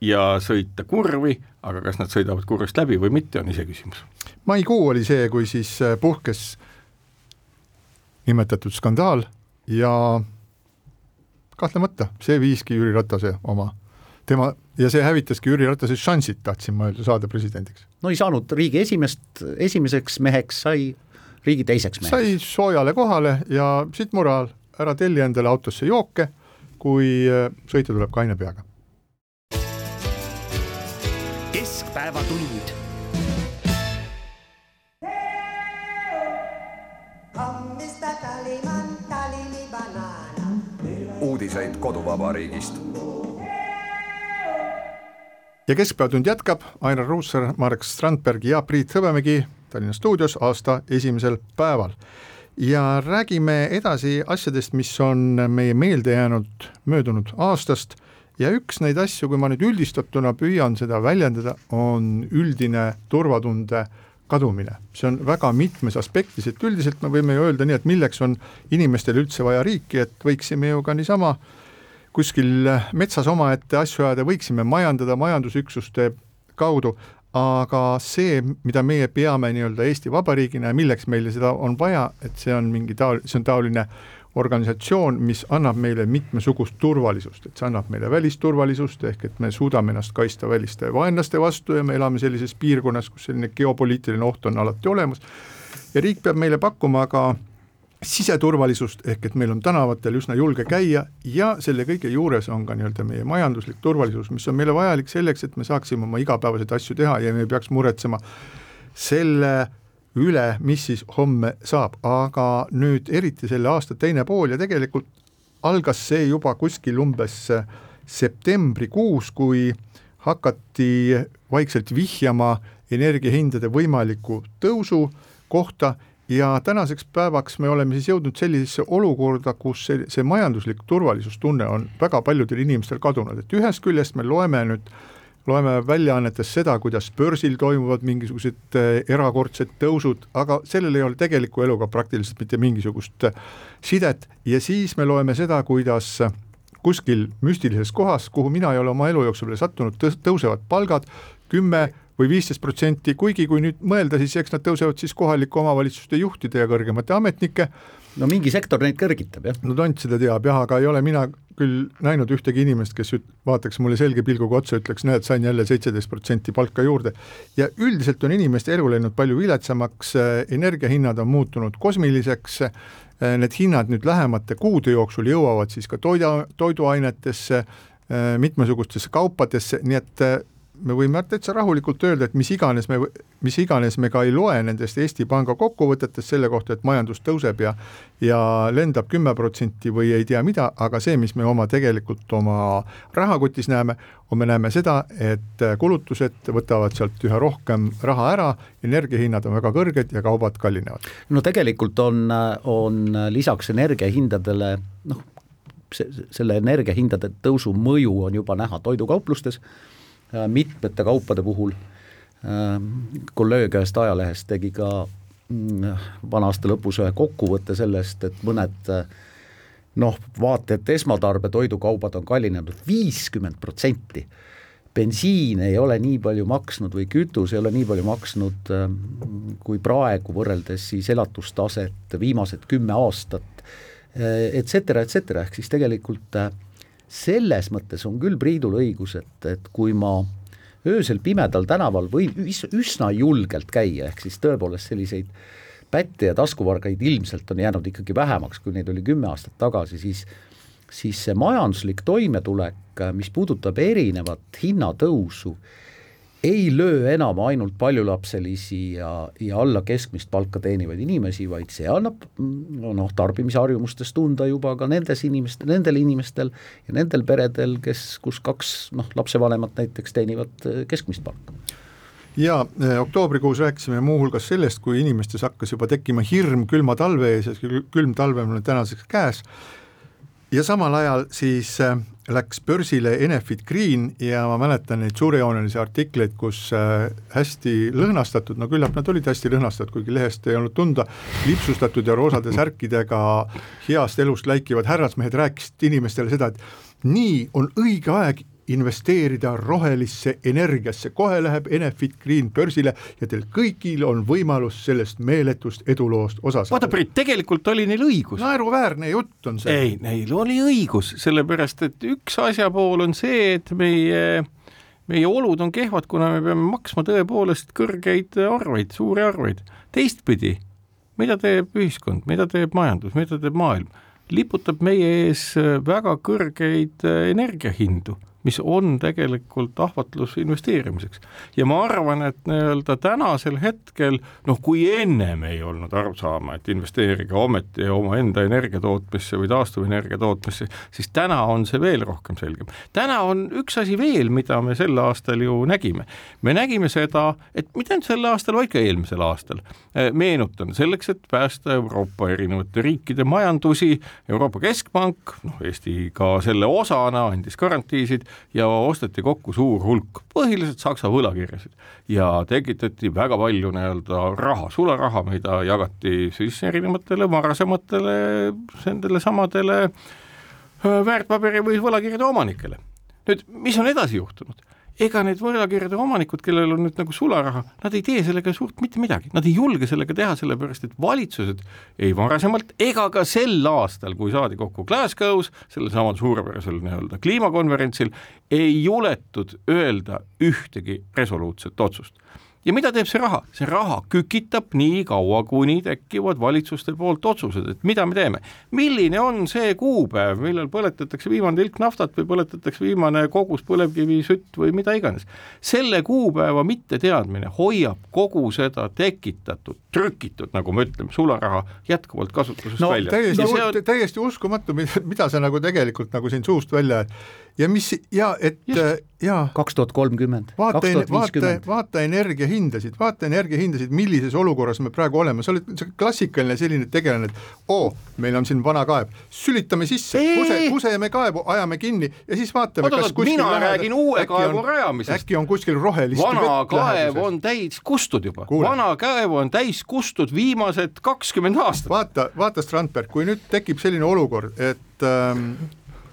ja sõita kurvi, aga kas nad sõidavad kurvist läbi või mitte, on iseküsimus. maikuu oli see, kui siis äh, puhkes nimetatud skandaal ja kahtlemata see viiski Jüri Ratase oma, tema ja see hävitaski Jüri Ratase šansid, tahtsin ma öelda, saada presidendiks. no ei saanud riigi esimest, esimeseks meheks sai riigi teiseks meheks. sai soojale kohale ja siit moraal, ära telli endale autosse jooke, kui äh, sõita tuleb kaine peaga. keskpäevatund uudiseid koduvabariigist. ja Keskpäevatund jätkab, Ainar Ruussaar, Marek Strandberg ja Priit Hõbemägi Tallinna stuudios aasta esimesel päeval. ja räägime edasi asjadest, mis on meie meelde jäänud möödunud aastast. Ja üks neid asju, kui ma nüüd üldistatuna püüan seda väljendada, on üldine turvatunde kadumine, see on väga mitmes aspektis, et üldiselt me võime ju öelda nii, et milleks on inimestel üldse vaja riiki, et võiksime ju ka niisama kuskil metsas omaette asju ajada, võiksime majandada majandusüksuste kaudu, aga see, mida meie peame nii-öelda Eesti Vabariigina ja milleks meile seda on vaja, et see on mingi taol-, see on taoline organisatsioon, mis annab meile mitmesugust turvalisust, et see annab meile välisturvalisust, ehk et me suudame ennast kaitsta väliste vaenlaste vastu ja me elame sellises piirkonnas, kus selline geopoliitiline oht on alati olemas, ja riik peab meile pakkuma ka siseturvalisust, ehk et meil on tänavatel üsna julge käia ja selle kõige juures on ka nii-öelda meie majanduslik turvalisus, mis on meile vajalik selleks, et me saaksime oma igapäevaseid asju teha ja me ei peaks muretsema selle üle, mis siis homme saab, aga nüüd eriti selle aasta teine pool ja tegelikult algas see juba kuskil umbes septembrikuus, kui hakati vaikselt vihjama energiahindade võimaliku tõusu kohta ja tänaseks päevaks me oleme siis jõudnud sellisesse olukorda, kus see, see majanduslik turvalisustunne on väga paljudel inimestel kadunud, et ühest küljest me loeme nüüd, loeme väljaannetes seda, kuidas börsil toimuvad mingisugused eh, erakordsed tõusud, aga sellel ei ole tegeliku eluga praktiliselt mitte mingisugust eh, sidet. Ja siis me loeme seda, kuidas kuskil müstilises kohas, kuhu mina ei ole oma elu jooksul veel sattunud, tõusevad palgad kümme või viisteist protsenti, kuigi kui nüüd mõelda, siis eks nad tõusevad siis kohalike omavalitsuste juhtide ja kõrgemate ametnike. no mingi sektor neid kõrgitab, jah. no tont seda teab jah, aga ei ole mina küll näinud ühtegi inimest, kes üt-, vaataks mulle selge pilguga otsa, ütleks, näed, sain jälle seitseteist protsenti palka juurde. ja üldiselt on inimeste elu läinud palju viletsamaks, energiahinnad on muutunud kosmiliseks, need hinnad nüüd lähemate kuude jooksul jõuavad siis ka toida, toiduainetesse, mitmesugustesse kaupadesse, nii et me võime täitsa rahulikult öelda, et mis iganes me, mis iganes me ka ei loe nendest Eesti Panga kokkuvõtetest selle kohta, et majandus tõuseb ja ja lendab kümme protsenti või ei tea mida, aga see, mis me oma tegelikult oma rahakotis näeme, on, me näeme seda, et kulutused võtavad sealt üha rohkem raha ära, energiahinnad on väga kõrged ja kaubad kallinevad. no tegelikult on, on lisaks energiahindadele noh, see, selle energiahindade tõusu mõju on juba näha toidukauplustes mitmete kaupade puhul, äh, kolleeg ühest ajalehest tegi ka mm, vana aasta lõpus ühe kokkuvõtte sellest, et mõned äh, noh, vaata et esmatarbe toidukaubad on kallinenud viiskümmend protsenti. bensiin ei ole nii palju maksnud või kütus ei ole nii palju maksnud kui praegu, võrreldes siis elatustaset viimased kümme aastat, et cetera, et cetera, ehk siis tegelikult äh, selles mõttes on küll Priidul õigus, et, et kui ma öösel pimedal tänaval võin üsna julgelt käia, ehk siis tõepoolest selliseid pätte ja taskuvargaid ilmselt on jäänud ikkagi vähemaks, kui neid oli kümme aastat tagasi, siis siis see majanduslik toimetulek, mis puudutab erinevat hinnatõusu, ei löö enam ainult paljulapselisi ja, ja alla keskmist palka teenivaid inimesi, vaid see annab noh, tarbimisharjumustes tunda juba ka nendes inimestel, nendel inimestel ja nendel peredel, kes, kus kaks noh, lapsevanemat näiteks teenivad eh, keskmist palka. Ja eh, oktoobrikuus rääkisime muuhulgas sellest, kui inimestes hakkas juba tekkima hirm külma talve ees ja külm talve on tänaseks käes ja samal ajal siis äh, läks börsile Enefit Green ja ma mäletan neid suurejoonelisi artikleid, kus äh, hästi lõhnastatud, no küllap nad olid hästi lõhnastatud, kuigi lehest ei olnud tunda, lipsustatud ja roosade särkidega heast elust läikivad härrasmehed rääkisid inimestele seda, et nii on õige aeg investeerida rohelisse energiasse, kohe läheb Enefit Green börsile ja teil kõigil on võimalus sellest meeletust eduloost osa saada. vaata, Priit, tegelikult oli neil õigus. naeruväärne jutt on see. ei, neil oli õigus, sellepärast et üks asja pool on see, et meie meie olud on kehvad, kuna me peame maksma tõepoolest kõrgeid arveid, suuri arveid. teistpidi, mida teeb ühiskond, mida teeb majandus, mida teeb maailm? liputab meie ees väga kõrgeid energiahindu mis on tegelikult ahvatlus investeerimiseks. ja ma arvan, et nii-öelda tänasel hetkel, noh, kui ennem ei olnud arusaama, et investeerige ometi omaenda energiatootmisse või taastuvenergia tootmisse, siis täna on see veel rohkem selgem. täna on üks asi veel, mida me sel aastal ju nägime. me nägime seda, et mitte ainult sel aastal, vaid ka eelmisel aastal, eh, meenutan, selleks, et päästa Euroopa erinevate riikide majandusi, Euroopa Keskpank, noh, Eesti ka selle osana andis garantiisid, ja osteti kokku suur hulk põhiliselt Saksa võlakirjasid ja tekitati väga palju nii-öelda raha, sularaha, mida jagati siis erinevatele varasematele nendele samadele väärtpaberi või võlakirjade omanikele. nüüd, mis on edasi juhtunud? Ega need võlakirjade omanikud, kellel on nüüd nagu sularaha, nad ei tee sellega suurt mitte midagi, nad ei julge sellega teha, sellepärast et valitsused ei varasemalt ega ka sel aastal, kui saadi kokku Glasgow's, sellel samal suurepärasel nii-öelda kliimakonverentsil, ei juletud öelda ühtegi resoluutset otsust ja mida teeb see raha? see raha kükitab nii kaua, kuni tekivad valitsuste poolt otsused, et mida me teeme. milline on see kuupäev, millal põletatakse viimane tilk naftat või põletatakse viimane kogus põlevkivisütt või mida iganes. selle kuupäeva mitteteadmine hoiab kogu seda tekitatud, trükitud, nagu me ütleme, sularaha jätkuvalt kasutusest no, välja. täiesti no,, on... täiesti uskumatu, mida sa nagu tegelikult nagu siin suust välja ja mis ja et Just. Ja kaks tuhat kolmkümmend, vaata, vaata, vaata energiahindasid, vaata energiahindasid, millises olukorras me praegu oleme, sa oled klassikaline selline tegelane, et oo, meil on siin vana kaev, sülitame sisse, kuse, kuseme kaevu, ajame kinni ja siis vaatame, kas kuskil mina lähedal, räägin uue kaevu on, rajamisest. äkki on kuskil rohelist vana kaev on täis kustud juba, vana kaev on täis kustud viimased kakskümmend aastat. vaata, vaata Strandberg, kui nüüd tekib selline olukord, et ähm,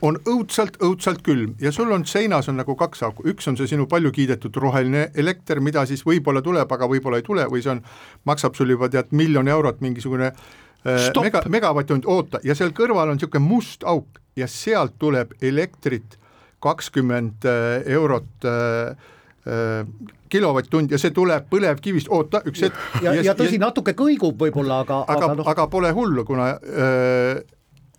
on õudselt, õudselt külm ja sul on seinas on nagu kaks auku, üks on see sinu palju kiidetud roheline elekter, mida siis võib-olla tuleb, aga võib-olla ei tule või see on, maksab sul juba tead miljon eurot mingisugune äh, mega, megavatt-tund, oota, ja seal kõrval on niisugune must auk ja sealt tuleb elektrit kakskümmend äh, eurot äh, äh, kilovatt-tund ja see tuleb põlevkivist, oota üks hetk. ja, ja, ja tõsi, natuke kõigub võib-olla, aga aga, aga, no... aga pole hullu, kuna öö,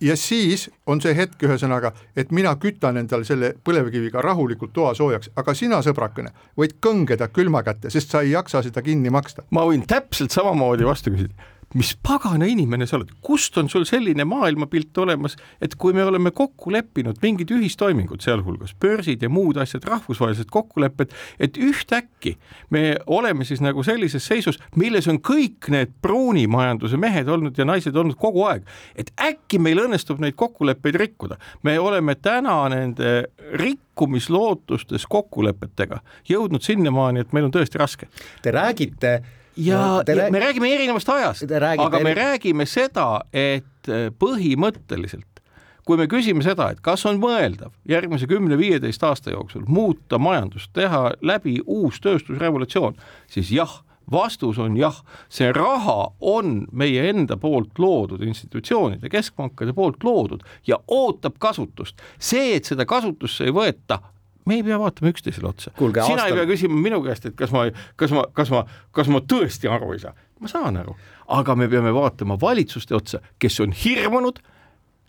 ja siis on see hetk, ühesõnaga, et mina kütan endale selle põlevkiviga rahulikult toa soojaks, aga sina, sõbrakene, võid kõngeda külma kätte, sest sa ei jaksa seda kinni maksta. ma võin täpselt samamoodi vastu küsida mis pagana inimene sa oled, kust on sul selline maailmapilt olemas, et kui me oleme kokku leppinud mingid ühistoimingud, sealhulgas börsid ja muud asjad, rahvusvahelised kokkulepped, et ühtäkki me oleme siis nagu sellises seisus, milles on kõik need pruunimajanduse mehed olnud ja naised olnud kogu aeg, et äkki meil õnnestub neid kokkuleppeid rikkuda. me oleme täna nende rikkumislootustes kokkulepetega jõudnud sinnamaani, et meil on tõesti raske. Te räägite ja, ja rääg... me räägime erinevast ajast, aga me räägime seda, et äh, põhimõtteliselt kui me küsime seda, et kas on mõeldav järgmise kümne-viieteist aasta jooksul muuta majandust, teha läbi uus tööstusrevolutsioon, siis jah, vastus on jah, see raha on meie enda poolt loodud institutsioonide, keskpankade poolt loodud ja ootab kasutust. see, et seda kasutusse ei võeta, me ei pea vaatama üksteisele otsa. sina aastal... ei pea küsima minu käest, et kas ma, kas ma, kas ma, kas ma tõesti aru ei saa. ma saan aru, aga me peame vaatama valitsuste otsa, kes on hirmunud,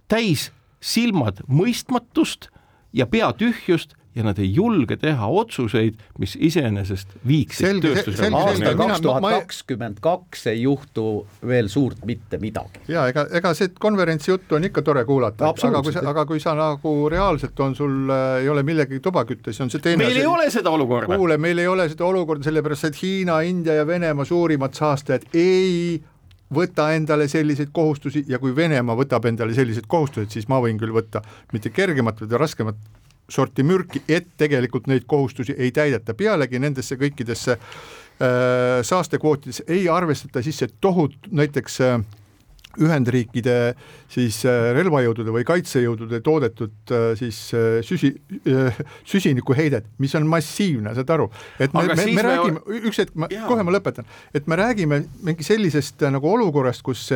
täis silmad mõistmatust ja pea tühjust ja nad ei julge teha otsuseid, mis iseenesest viiksid tööstusrevolutsiooni. aastal kaks tuhat kakskümmend kaks ei juhtu veel suurt mitte midagi. ja ega, ega see konverentsi juttu on ikka tore kuulata, aga kui sa, aga kui sa nagu reaalselt on sul äh,, ei ole millegagi tuba kütta, siis on see teine meil see, ei ole seda olukorda. kuule, meil ei ole seda olukorda, sellepärast et Hiina, India ja Venemaa suurimad saastajad ei võta endale selliseid kohustusi ja kui Venemaa võtab endale sellised kohustused, siis ma võin küll võtta mitte kergemat, vaid raskemat sorti mürki, et tegelikult neid kohustusi ei täideta, pealegi nendesse kõikidesse äh, saastekvootidesse ei arvestata sisse tohut-, näiteks äh, Ühendriikide siis äh, relvajõudude või kaitsejõudude toodetud siis süsi, süsinikuheidet, mis on massiivne, saad aru, et me, me, me räägime, üks hetk, ma kohe ma lõpetan, et me räägime mingi sellisest nagu olukorrast, kus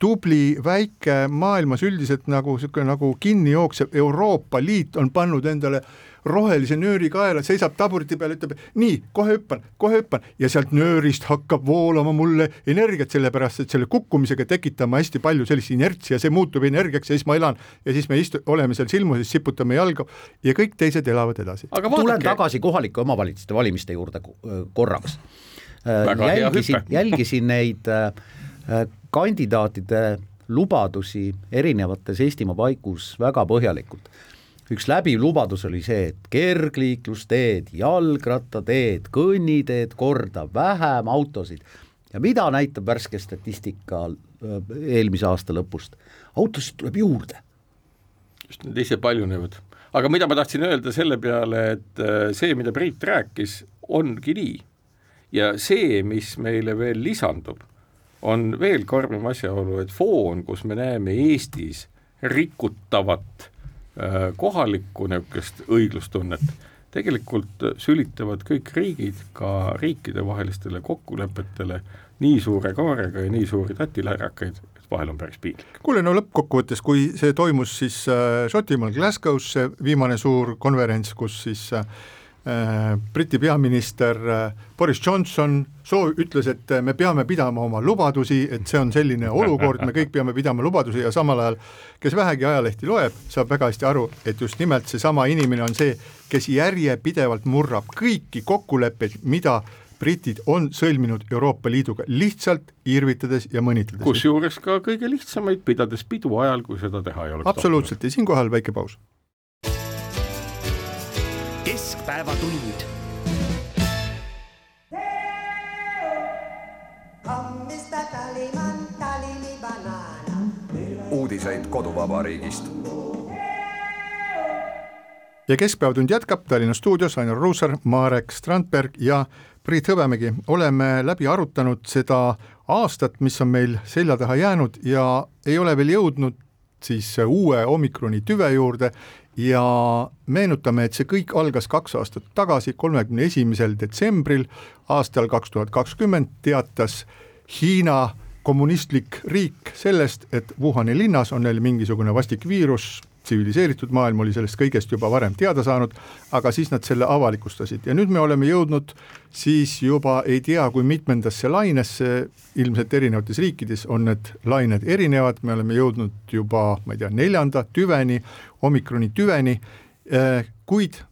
tubli väike maailmas üldiselt nagu niisugune nagu kinni jooksev Euroopa Liit on pannud endale rohelise nööri kaela, seisab taburiti peal, ütleb nii, kohe hüppan, kohe hüppan ja sealt nöörist hakkab voolama mulle energiat, sellepärast et selle kukkumisega tekitan ma hästi palju sellist inertsi ja see muutub energiaks ja siis ma elan ja siis me istu-, oleme seal silmuses, siputame jalga ja kõik teised elavad edasi. tulen tagasi kohalike omavalitsuste valimiste juurde korraks. jälgisin, jälgisin neid kandidaatide lubadusi erinevates Eestimaa paigus väga põhjalikult. üks läbiv lubadus oli see, et kergliiklusteed, jalgrattateed, kõnniteed korda, vähem autosid ja mida näitab värske statistika äh, eelmise aasta lõpust, autosid tuleb juurde. just, need ise paljunevad. aga mida ma tahtsin öelda selle peale, et äh, see, mida Priit rääkis, ongi nii. ja see, mis meile veel lisandub on veel karmim asjaolu, et foon, kus me näeme Eestis rikutavat äh, kohalikku niisugust õiglustunnet, tegelikult sülitavad kõik riigid ka riikidevahelistele kokkulepetele nii suure kaarega ja nii suuri tatilärakaid, et vahel on päris piinlik. kuule, no lõppkokkuvõttes, kui see toimus siis äh, Šotimaal Glasgow's, see viimane suur konverents, kus siis äh, Briti peaminister äh, Boris Johnson soov, ütles, et äh, me peame pidama oma lubadusi, et see on selline olukord, me kõik peame pidama lubadusi ja samal ajal kes vähegi ajalehti loeb, saab väga hästi aru, et just nimelt seesama inimene on see, kes järjepidevalt murrab kõiki kokkuleppeid, mida britid on sõlminud Euroopa Liiduga lihtsalt irvitades ja mõnitades. kusjuures ka kõige lihtsamaid, pidades pidu ajal, kui seda teha ei oleks. absoluutselt ja siinkohal väike paus keskpäevatund. uudiseid koduvabariigist. ja Keskpäevatund jätkab Tallinna stuudios Ainar Ruussaar, Marek Strandberg ja Priit Hõbemägi. oleme läbi arutanud seda aastat, mis on meil selja taha jäänud ja ei ole veel jõudnud siis uue omikroni tüve juurde ja meenutame, et see kõik algas kaks aastat tagasi, kolmekümne esimesel detsembril aastal kaks tuhat kakskümmend teatas Hiina kommunistlik riik sellest, et Wuhani linnas on neil mingisugune vastik viirus, tsiviliseeritud maailm oli sellest kõigest juba varem teada saanud, aga siis nad selle avalikustasid. Ja nüüd me oleme jõudnud siis juba ei tea, kui mitmendasse lainesse, ilmselt erinevates riikides on need lained erinevad, me oleme jõudnud juba, ma ei tea, neljanda tüveni, omikroni tüveni, eh, kuid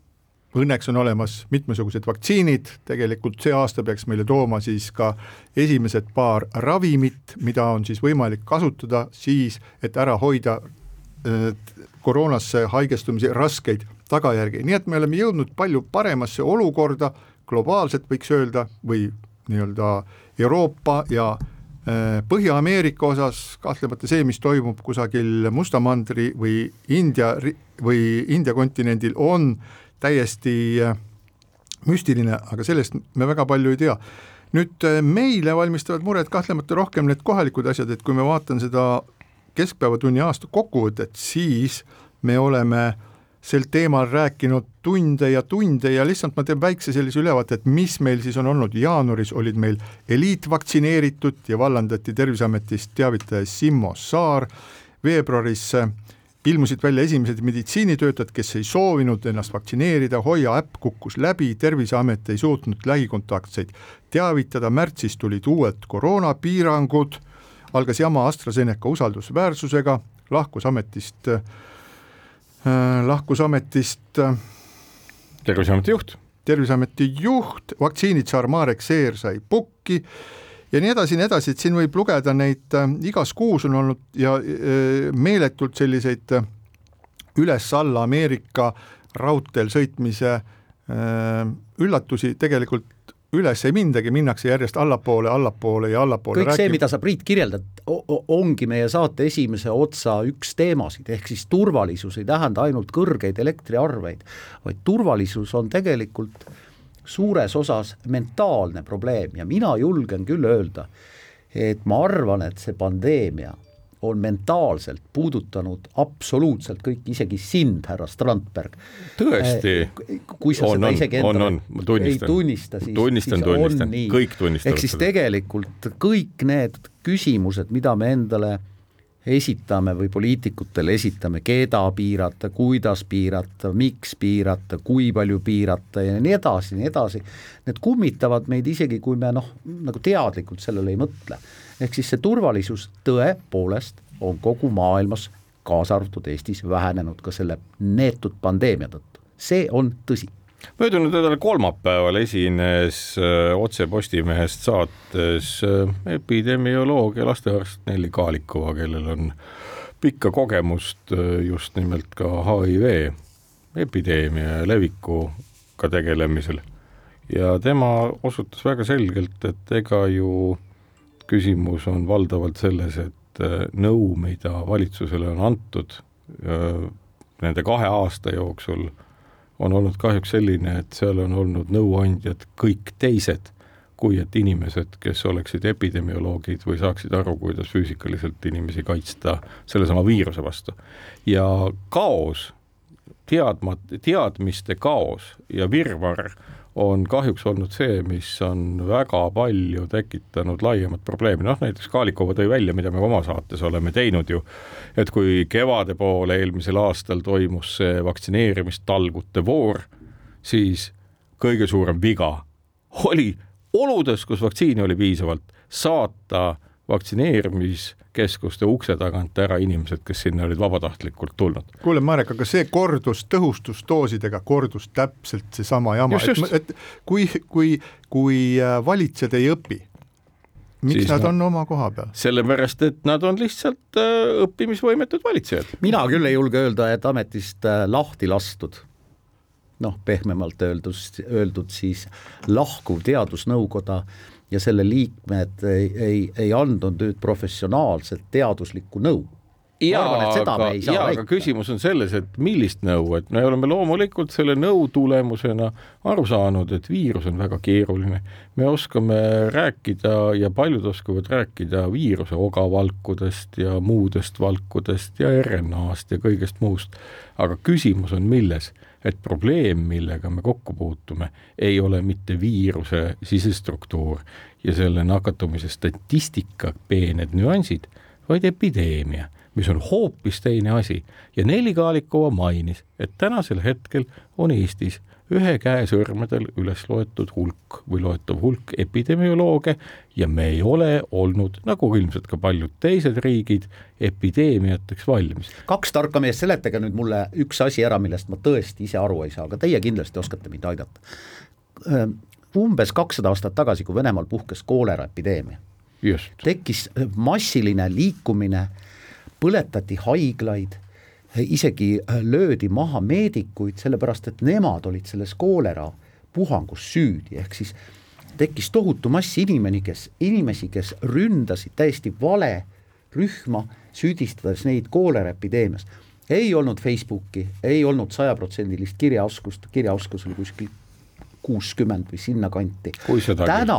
õnneks on olemas mitmesugused vaktsiinid, tegelikult see aasta peaks meile tooma siis ka esimesed paar ravimit, mida on siis võimalik kasutada siis, et ära hoida koroonasse haigestumise raskeid tagajärgi, nii et me oleme jõudnud palju paremasse olukorda, globaalselt võiks öelda, või nii-öelda Euroopa ja äh, Põhja-Ameerika osas kahtlemata see, mis toimub kusagil Musta mandri või India või India kontinendil, on täiesti äh, müstiline, aga sellest me väga palju ei tea. nüüd äh, meile valmistavad muret kahtlemata rohkem need kohalikud asjad, et kui ma vaatan seda keskpäevatunni aasta kokkuvõtet, siis me oleme sel teemal rääkinud tunde ja tunde ja lihtsalt ma teen väikse sellise ülevaate, et mis meil siis on olnud, jaanuaris olid meil eliitvaktsineeritud ja vallandati Terviseametist teavitaja Simmo Saar, veebruaris ilmusid välja esimesed meditsiinitöötajad, kes ei soovinud ennast vaktsineerida, Hoia äpp kukkus läbi, Terviseamet ei suutnud lähikontaktseid teavitada, märtsis tulid uued koroonapiirangud algas jama AstraZeneca usaldusväärsusega, lahkus ametist äh,, lahkus ametist äh, terviseameti juht. terviseameti juht, vaktsiinitsaar Marek Seer sai pukki ja nii edasi ja nii edasi, et siin võib lugeda neid äh,, igas kuus on olnud ja äh, meeletult selliseid äh, üles-alla Ameerika raudteel sõitmise äh, üllatusi tegelikult üles ei mindagi, minnakse järjest allapoole, allapoole ja allapoole. kõik rääkib. see, mida sa, Priit, kirjeldad, ongi meie saate esimese otsa üks teemasid, ehk siis turvalisus ei tähenda ainult kõrgeid elektriarveid, vaid turvalisus on tegelikult suures osas mentaalne probleem ja mina julgen küll öelda, et ma arvan, et see pandeemia on mentaalselt puudutanud absoluutselt kõik, isegi sind, härra Strandberg. tõesti? Eh, kui sa on, seda isegi endale ei tunnista, siis tunnistan, tunnistan, kõik tunnistavad ehk siis tegelikult kõik need küsimused, mida me endale esitame või poliitikutele esitame, keda piirata, kuidas piirata, miks piirata, kui palju piirata ja nii edasi, nii edasi, need kummitavad meid isegi, kui me noh, nagu teadlikult sellele ei mõtle. Ehk siis see turvalisus tõepoolest on kogu maailmas, kaasa arvatud Eestis, vähenenud ka selle neetud pandeemia tõttu, see on tõsi möödunud nädala kolmapäeval esines öö, otse Postimehest saates öö, epidemioloog ja lastearst Nelli Kaalikova, kellel on pikka kogemust öö, just nimelt ka HIV epideemia levikuga tegelemisel. ja tema osutas väga selgelt, et ega ju küsimus on valdavalt selles, et nõu, mida valitsusele on antud nende kahe aasta jooksul on olnud kahjuks selline, et seal on olnud nõuandjad kõik teised, kui et inimesed, kes oleksid epidemioloogid või saaksid aru, kuidas füüsikaliselt inimesi kaitsta sellesama viiruse vastu. ja kaos, teadmat-, teadmiste kaos ja virvarr on kahjuks olnud see, mis on väga palju tekitanud laiemat probleemi, noh näiteks Kaalikova tõi välja, mida me oma saates oleme teinud ju, et kui kevade poole eelmisel aastal toimus see vaktsineerimistalgute voor, siis kõige suurem viga oli oludes, kus vaktsiini oli piisavalt, saata vaktsineerimiskeskuste ukse tagant ära inimesed, kes sinna olid vabatahtlikult tulnud. kuule, Marek, aga see kordus tõhustusdoosidega, kordus täpselt seesama jama, et, et kui, kui, kui äh, valitsejad ei õpi, miks siis nad on oma koha peal? sellepärast, et nad on lihtsalt äh, õppimisvõimetud valitsejad. mina küll ei julge öelda, et ametist äh, lahti lastud noh, pehmemalt öeldus, öeldud siis lahkuv teadusnõukoda ja selle liikmed ei, ei, ei andnud nüüd professionaalset teaduslikku nõu jaa, aga, jaa, aga küsimus on selles, et millist nõu, et me oleme loomulikult selle nõu tulemusena aru saanud, et viirus on väga keeruline. me oskame rääkida ja paljud oskavad rääkida viiruse ogavalkudest ja muudest valkudest ja RNA-st ja kõigest muust. aga küsimus on milles et probleem, millega me kokku puutume, ei ole mitte viiruse sisestruktuur ja selle nakatumise statistika peened nüansid, vaid epideemia, mis on hoopis teine asi. Ja Nelli Kaalikova mainis, et tänasel hetkel on Eestis ühe käe sõrmedel üles loetud hulk või loetav hulk epidemiolooge ja me ei ole olnud, nagu ilmselt ka paljud teised riigid, epideemiateks valmis. kaks tarka meest, seletage nüüd mulle üks asi ära, millest ma tõesti ise aru ei saa, aga teie kindlasti oskate mind aidata. umbes kakssada aastat tagasi, kui Venemaal puhkes kooleraepideemia, tekkis massiline liikumine, põletati haiglaid isegi äh, löödi maha meedikuid, sellepärast et nemad olid selles koolera puhangus süüdi, ehk siis tekkis tohutu mass inimeni, kes, inimesi, kes ründasid täiesti vale rühma, süüdistades neid kooleraepideemias. ei olnud Facebooki, ei olnud sajaprotsendilist kirjaoskust, kirjaoskus oli kuskil kuuskümmend või sinnakanti. täna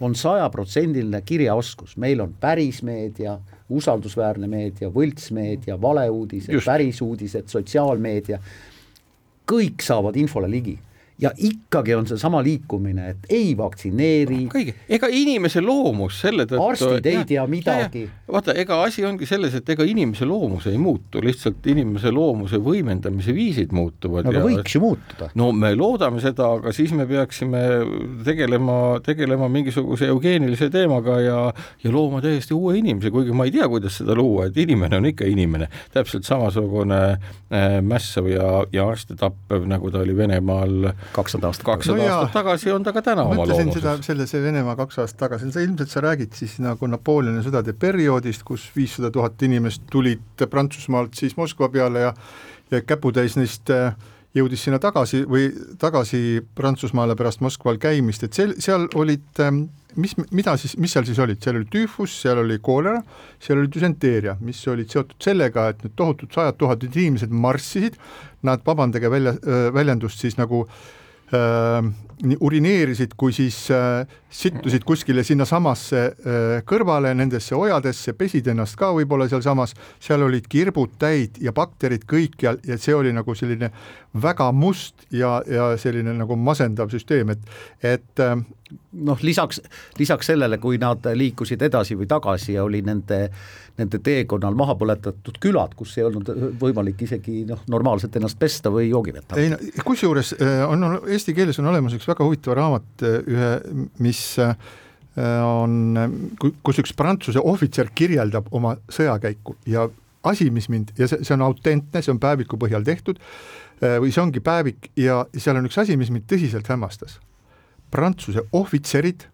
on sajaprotsendiline kirjaoskus, meil on pärismeedia, usaldusväärne meedia, võltsmeedia, valeuudised, pärisuudised, sotsiaalmeedia, kõik saavad infole ligi ja ikkagi on seesama liikumine, et ei vaktsineeri. kõige, ega inimese loomus selle tõttu. arstid ei tea midagi. vaata, ega asi ongi selles, et ega inimese loomus ei muutu, lihtsalt inimese loomuse võimendamise viisid muutuvad. aga ja, võiks ju muutuda. no me loodame seda, aga siis me peaksime tegelema, tegelema mingisuguse eugeenilise teemaga ja, ja looma täiesti uue inimese, kuigi ma ei tea, kuidas seda luua, et inimene on ikka inimene, täpselt samasugune äh, mässav ja, ja arste tappev, nagu ta oli Venemaal kakssada aastat kakssada no aastat tagasi on ta ka täna oma loomuses. seda, selle, see Venemaa kaks aastat tagasi, sa ilmselt sa räägid siis nagu Napoleoni sõdade perioodist, kus viissada tuhat inimest tulid Prantsusmaalt siis Moskva peale ja ja käputäis neist äh, jõudis sinna tagasi või tagasi Prantsusmaale pärast Moskval käimist, et sel, seal olid ähm, mis, mida siis, mis seal siis olid, seal oli tüüfus, seal oli koolera, seal oli düsenteeria, mis olid seotud sellega, et need tohutud sajad tuhanded inimesed marssisid, nad, vabandage välja, äh, väljendust siis nagu Äh, nii urineerisid kui siis äh, sittusid kuskile sinnasamasse äh, kõrvale nendesse ojadesse, pesid ennast ka võib-olla sealsamas, seal olid kirbud täid ja bakterid kõikjal ja see oli nagu selline väga must ja, ja selline nagu masendav süsteem, et et noh, lisaks, lisaks sellele, kui nad liikusid edasi või tagasi ja oli nende, nende teekonnal maha põletatud külad, kus ei olnud võimalik isegi noh, normaalselt ennast pesta või joogivett ei no kusjuures äh, on, on, eesti keeles on olemas üks väga huvitav raamat, äh, ühe, mis äh, on, kus üks prantsuse ohvitser kirjeldab oma sõjakäiku ja asi, mis mind ja see, see on autentne, see on päeviku põhjal tehtud või see ongi päevik ja seal on üks asi, mis mind tõsiselt hämmastas Prantsuse ohvitserid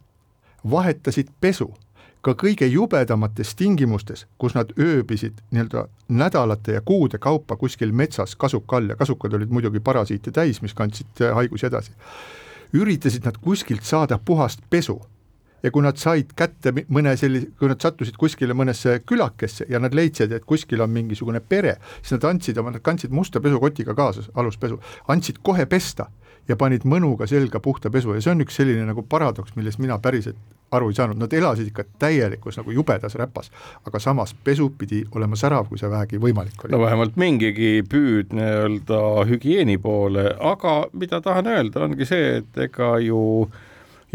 vahetasid pesu ka kõige jubedamates tingimustes, kus nad ööbisid nii-öelda nädalate ja kuude kaupa kuskil metsas kasuka all ja kasukad olid muidugi parasiite täis, mis kandsid haigusi edasi. üritasid nad kuskilt saada puhast pesu ja kui nad said kätte mõne sellise, kui nad sattusid kuskile mõnesse külakesse ja nad leidsid, et kuskil on mingisugune pere, siis nad andsid oma, nad kandsid musta pesukotiga kaasas, aluspesu, andsid kohe pesta ja panid mõnuga selga puhta pesu. Ja see on üks selline nagu paradoks, millest mina päriselt aru ei saanud, nad elasid ikka täielikus nagu jubedas räpas, aga samas pesu pidi olema särav, kui see vähegi võimalik oli. no vähemalt mingigi püüd nii-öelda hügieeni poole, aga mida tahan öelda, ongi see, et ega ju äh,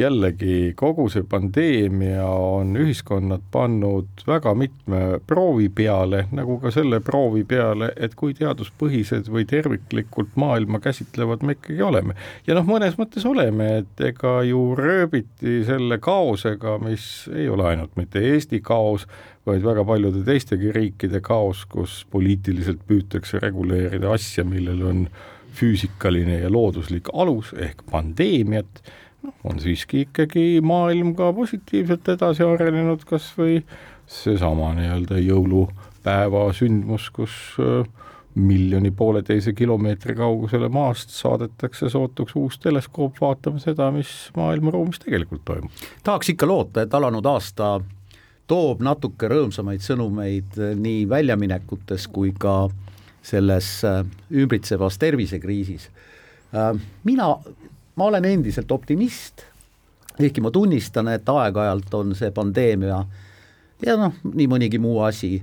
jällegi kogu see pandeemia on ühiskonnad pannud väga mitme proovi peale, nagu ka selle proovi peale, et kui teaduspõhised või terviklikult maailma käsitlevad me ikkagi oleme. ja noh, mõnes mõttes oleme, et ega ju rööbiti selle kaosega, mis ei ole ainult mitte Eesti kaos, vaid väga paljude teistegi riikide kaos, kus poliitiliselt püütakse reguleerida asja, millel on füüsikaline ja looduslik alus ehk pandeemiat noh, on siiski ikkagi maailm ka positiivselt edasi arenenud, kas või seesama nii-öelda jõulupäeva sündmus, kus äh, miljoni pooleteise kilomeetri kaugusele maast saadetakse sootuks uus teleskoop vaatama seda, mis maailmaruumis tegelikult toimub. tahaks ikka loota, et alanud aasta toob natuke rõõmsamaid sõnumeid äh, nii väljaminekutes kui ka selles äh, ümbritsevas tervisekriisis. mina ma olen endiselt optimist, ehkki ma tunnistan, et aeg-ajalt on see pandeemia ja noh, nii mõnigi muu asi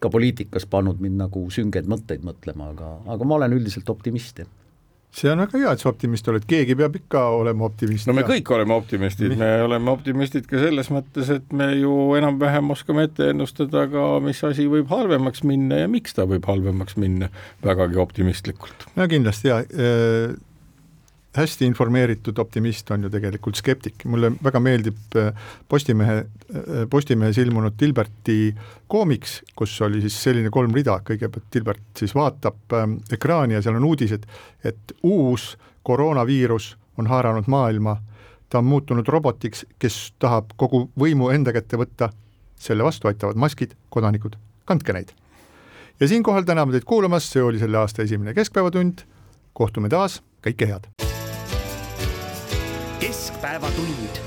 ka poliitikas pannud mind nagu süngeid mõtteid mõtlema, aga, aga ma olen üldiselt optimist, jah see on väga hea, et sa optimist oled, keegi peab ikka olema optimist. no me ja. kõik oleme optimistid, me oleme optimistid ka selles mõttes, et me ju enam-vähem oskame ette ennustada ka, mis asi võib halvemaks minna ja miks ta võib halvemaks minna, vägagi optimistlikult. no kindlasti ja hästi informeeritud optimist on ju tegelikult skeptik, mulle väga meeldib äh, Postimehe, äh, Postimehes ilmunud Dilberti koomiks, kus oli siis selline kolm rida, kõigepealt Dilbert siis vaatab ähm, ekraani ja seal on uudised, et uus koroonaviirus on haaranud maailma, ta on muutunud robotiks, kes tahab kogu võimu enda kätte võtta, selle vastu aitavad maskid, kodanikud, kandke neid. ja siinkohal täname teid kuulamast, see oli selle aasta esimene Keskpäevatund, kohtume taas, kõike head! Keskpäevatund